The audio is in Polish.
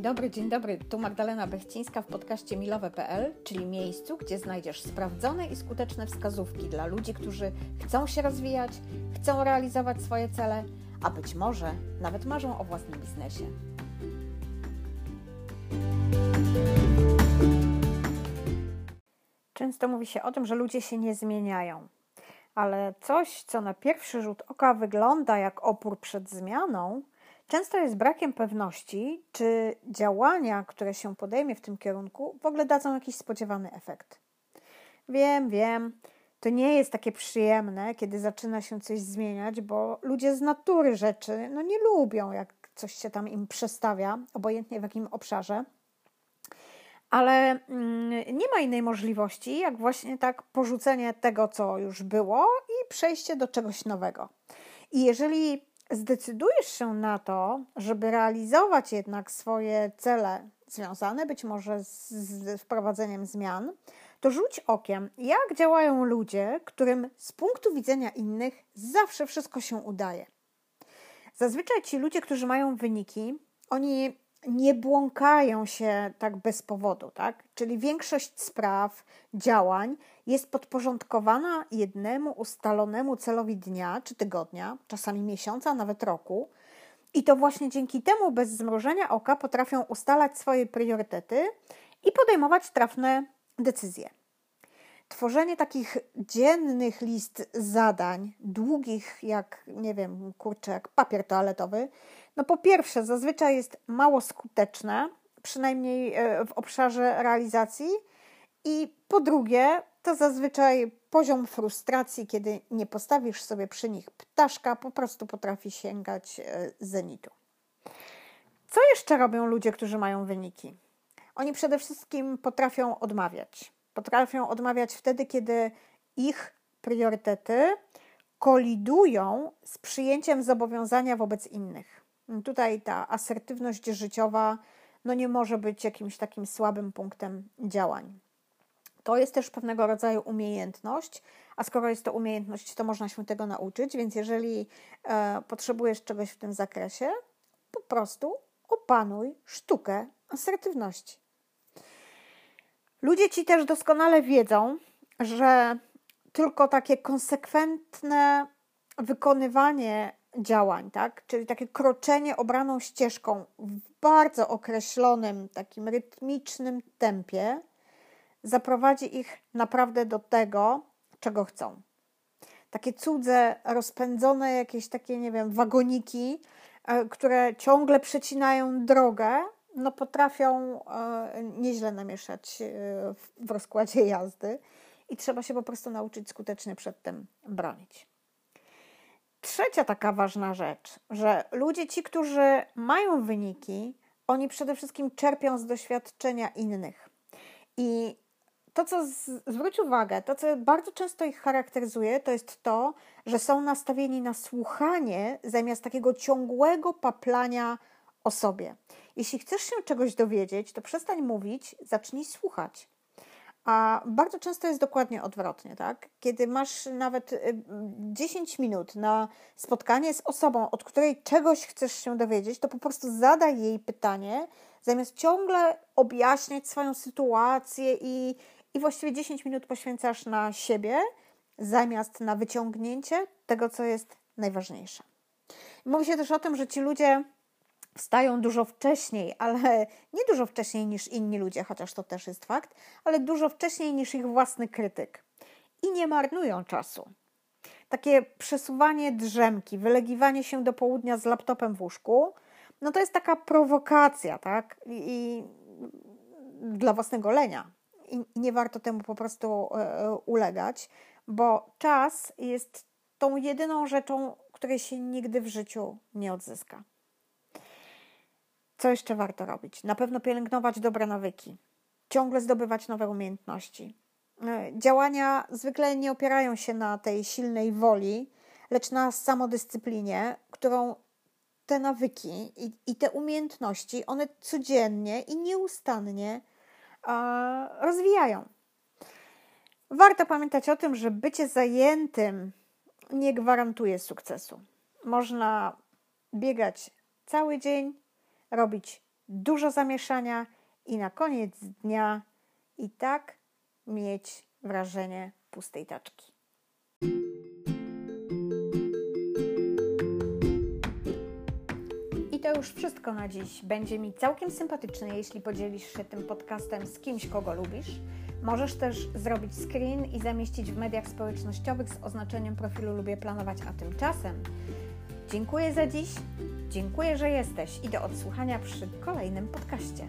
Dobry, dzień dobry. Tu Magdalena Bechcińska w podcaście milowe.pl, czyli miejscu, gdzie znajdziesz sprawdzone i skuteczne wskazówki dla ludzi, którzy chcą się rozwijać, chcą realizować swoje cele, a być może nawet marzą o własnym biznesie. Często mówi się o tym, że ludzie się nie zmieniają, ale coś, co na pierwszy rzut oka wygląda jak opór przed zmianą, często jest brakiem pewności, czy działania, które się podejmie w tym kierunku, w ogóle dadzą jakiś spodziewany efekt. Wiem, wiem, to nie jest takie przyjemne, kiedy zaczyna się coś zmieniać, bo ludzie z natury rzeczy no nie lubią, jak coś się tam im przestawia, obojętnie w jakim obszarze. Ale mm, nie ma innej możliwości, jak właśnie tak porzucenie tego, co już było i przejście do czegoś nowego. I jeżeli zdecydujesz się na to, żeby realizować jednak swoje cele związane być może z, z wprowadzeniem zmian, to rzuć okiem, jak działają ludzie, którym z punktu widzenia innych zawsze wszystko się udaje. Zazwyczaj ci ludzie, którzy mają wyniki, oni nie błąkają się tak bez powodu, tak? Czyli większość spraw, działań jest podporządkowana jednemu ustalonemu celowi dnia czy tygodnia, czasami miesiąca, nawet roku. I to właśnie dzięki temu bez zmrużenia oka potrafią ustalać swoje priorytety i podejmować trafne decyzje. Tworzenie takich dziennych list zadań, długich jak, nie wiem, kurczę, jak papier toaletowy, no po pierwsze, zazwyczaj jest mało skuteczne, przynajmniej e, w obszarze realizacji, i po drugie, to zazwyczaj poziom frustracji, kiedy nie postawisz sobie przy nich ptaszka, po prostu potrafi sięgać e, zenitu. Co jeszcze robią ludzie, którzy mają wyniki? Oni przede wszystkim potrafią odmawiać. Potrafią odmawiać wtedy, kiedy ich priorytety kolidują z przyjęciem zobowiązania wobec innych. Tutaj ta asertywność życiowa no nie może być jakimś takim słabym punktem działań. To jest też pewnego rodzaju umiejętność, a skoro jest to umiejętność, to można się tego nauczyć, więc jeżeli e, potrzebujesz czegoś w tym zakresie, po prostu opanuj sztukę asertywności. Ludzie ci też doskonale wiedzą, że tylko takie konsekwentne wykonywanie działań, tak? czyli takie kroczenie obraną ścieżką w bardzo określonym, takim rytmicznym tempie, zaprowadzi ich naprawdę do tego, czego chcą. Takie cudze, rozpędzone jakieś takie, nie wiem, wagoniki, e, które ciągle przecinają drogę, no potrafią e, nieźle namieszać e, w rozkładzie jazdy i trzeba się po prostu nauczyć skutecznie przed tym bronić. Trzecia taka ważna rzecz, że ludzie ci, którzy mają wyniki, oni przede wszystkim czerpią z doświadczenia innych. I to, co z, zwróć uwagę, to, co bardzo często ich charakteryzuje, to jest to, że są nastawieni na słuchanie zamiast takiego ciągłego paplania o sobie. Jeśli chcesz się czegoś dowiedzieć, to przestań mówić, zacznij słuchać. A bardzo często jest dokładnie odwrotnie, tak? Kiedy masz nawet 10 y, minut na spotkanie z osobą, od której czegoś chcesz się dowiedzieć, to po prostu zadaj jej pytanie, zamiast ciągle objaśniać swoją sytuację i, i właściwie 10 minut poświęcasz na siebie, zamiast na wyciągnięcie tego, co jest najważniejsze. Mówi się też o tym, że ci ludzie wstają dużo wcześniej, ale nie dużo wcześniej niż inni ludzie, chociaż to też jest fakt, ale dużo wcześniej niż ich własny krytyk. I nie marnują czasu. Takie przesuwanie drzemki, wylegiwanie się do południa z laptopem w łóżku, no to jest taka prowokacja, tak? I, i dla własnego lenia. I, I nie warto temu po prostu e, ulegać, bo czas jest tą jedyną rzeczą, której się nigdy w życiu nie odzyska. Co jeszcze warto robić? Na pewno pielęgnować dobre nawyki, ciągle zdobywać nowe umiejętności. E, działania zwykle nie opierają się na tej silnej woli, lecz na samodyscyplinie, którą te nawyki i, i te umiejętności, one codziennie i nieustannie rozwijają. Warto pamiętać o tym, że bycie zajętym nie gwarantuje sukcesu. Można biegać cały dzień, robić dużo zamieszania i na koniec dnia i tak mieć wrażenie pustej taczki. I to już wszystko na dziś. Będzie mi całkiem sympatyczne, jeśli podzielisz się tym podcastem z kimś, kogo lubisz. Możesz też zrobić screen i zamieścić w mediach społecznościowych z oznaczeniem profilu Lubię Planować, a tymczasem dziękuję za dziś, dziękuję, że jesteś i do odsłuchania przy kolejnym podcaście.